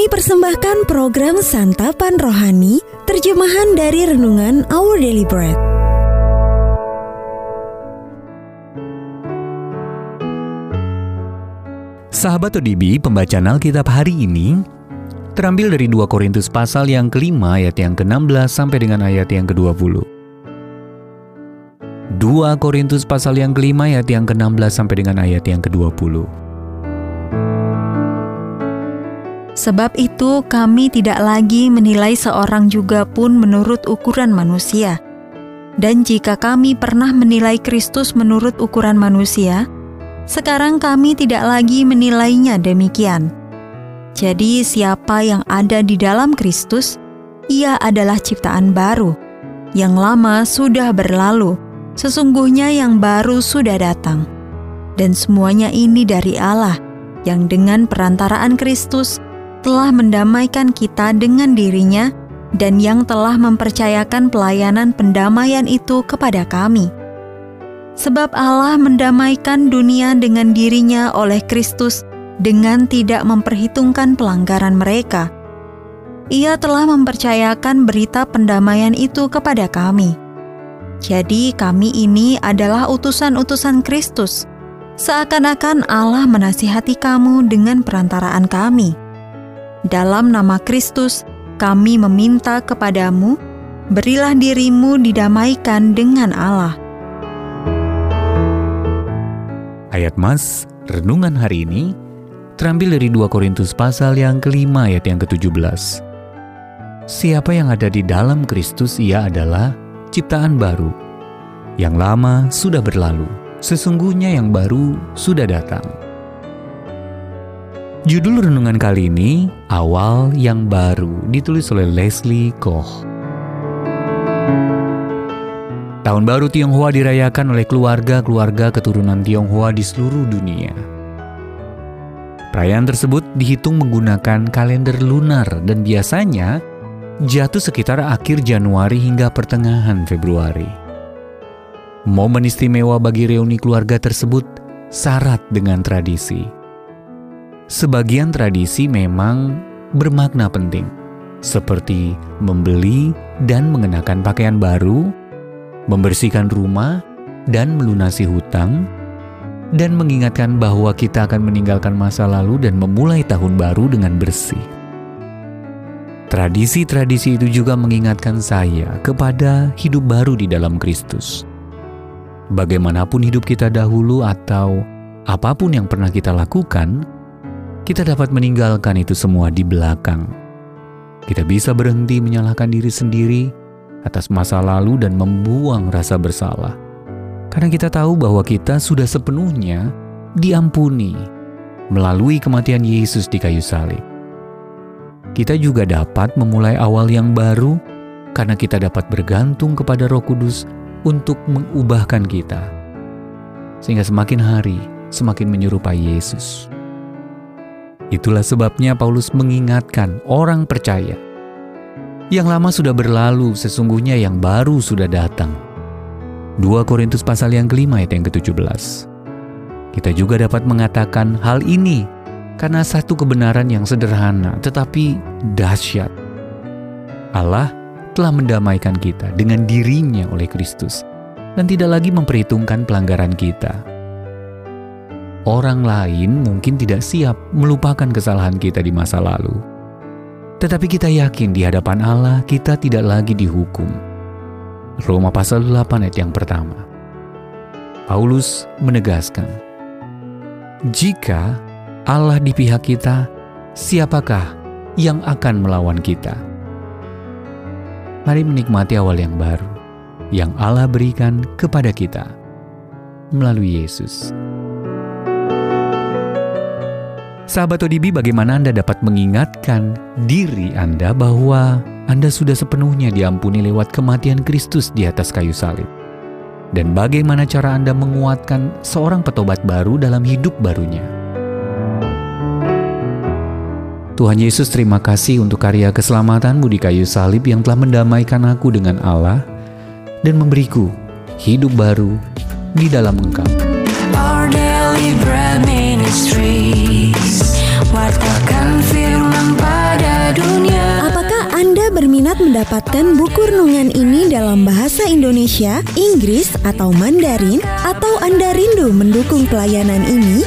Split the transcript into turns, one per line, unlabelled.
Kami persembahkan program Santapan Rohani, terjemahan dari Renungan Our Daily Bread.
Sahabat ODB, pembacaan Alkitab hari ini terambil dari 2 Korintus pasal yang kelima ayat yang ke-16 sampai dengan ayat yang ke-20. 2 Korintus pasal yang kelima ayat yang ke-16 sampai dengan ayat yang ke-20.
Sebab itu kami tidak lagi menilai seorang juga pun menurut ukuran manusia. Dan jika kami pernah menilai Kristus menurut ukuran manusia, sekarang kami tidak lagi menilainya demikian. Jadi, siapa yang ada di dalam Kristus, ia adalah ciptaan baru. Yang lama sudah berlalu, sesungguhnya yang baru sudah datang. Dan semuanya ini dari Allah, yang dengan perantaraan Kristus telah mendamaikan kita dengan dirinya dan yang telah mempercayakan pelayanan pendamaian itu kepada kami Sebab Allah mendamaikan dunia dengan dirinya oleh Kristus dengan tidak memperhitungkan pelanggaran mereka. Ia telah mempercayakan berita pendamaian itu kepada kami. Jadi kami ini adalah utusan-utusan Kristus, seakan-akan Allah menasihati kamu dengan perantaraan kami. Dalam nama Kristus, kami meminta kepadamu, berilah dirimu didamaikan dengan Allah
Ayat Mas, renungan hari ini terambil dari 2 Korintus pasal yang kelima ayat yang ke-17. Siapa yang ada di dalam Kristus ia adalah ciptaan baru. Yang lama sudah berlalu, sesungguhnya yang baru sudah datang. Judul renungan kali ini, Awal yang Baru, ditulis oleh Leslie Koch. Tahun baru Tionghoa dirayakan oleh keluarga-keluarga keturunan Tionghoa di seluruh dunia. Perayaan tersebut dihitung menggunakan kalender lunar dan biasanya jatuh sekitar akhir Januari hingga pertengahan Februari. Momen istimewa bagi reuni keluarga tersebut syarat dengan tradisi. Sebagian tradisi memang bermakna penting, seperti membeli dan mengenakan pakaian baru, membersihkan rumah dan melunasi hutang, dan mengingatkan bahwa kita akan meninggalkan masa lalu dan memulai tahun baru dengan bersih. Tradisi-tradisi itu juga mengingatkan saya kepada hidup baru di dalam Kristus. Bagaimanapun hidup kita dahulu atau apa pun yang pernah kita lakukan, kita dapat meninggalkan itu semua di belakang. Kita bisa berhenti menyalahkan diri sendiri atas masa lalu dan membuang rasa bersalah. Karena kita tahu bahwa kita sudah sepenuhnya diampuni melalui kematian Yesus di kayu salib. Kita juga dapat memulai awal yang baru karena kita dapat bergantung kepada Roh Kudus untuk mengubahkan kita. Sehingga semakin hari semakin menyerupai Yesus. Itulah sebabnya Paulus mengingatkan orang percaya yang lama sudah berlalu, sesungguhnya yang baru sudah datang. 2 Korintus pasal yang kelima ayat yang ke-17. Kita juga dapat mengatakan hal ini karena satu kebenaran yang sederhana tetapi dahsyat. Allah telah mendamaikan kita dengan dirinya oleh Kristus dan tidak lagi memperhitungkan pelanggaran kita. Orang lain mungkin tidak siap melupakan kesalahan kita di masa lalu tetapi kita yakin di hadapan Allah kita tidak lagi dihukum. Roma pasal 8 ayat yang pertama. Paulus menegaskan, Jika Allah di pihak kita, siapakah yang akan melawan kita? Mari menikmati awal yang baru yang Allah berikan kepada kita melalui Yesus. Sahabat ODB, bagaimana Anda dapat mengingatkan diri Anda bahwa Anda sudah sepenuhnya diampuni lewat kematian Kristus di atas kayu salib? Dan bagaimana cara Anda menguatkan seorang petobat baru dalam hidup barunya? Tuhan Yesus terima kasih untuk karya keselamatanmu di kayu salib yang telah mendamaikan aku dengan Allah dan memberiku hidup baru di dalam Engkau. Our daily bread ministry Apakah Anda berminat
mendapatkan buku renungan ini dalam bahasa Indonesia, Inggris, atau Mandarin? Atau Anda rindu mendukung pelayanan ini?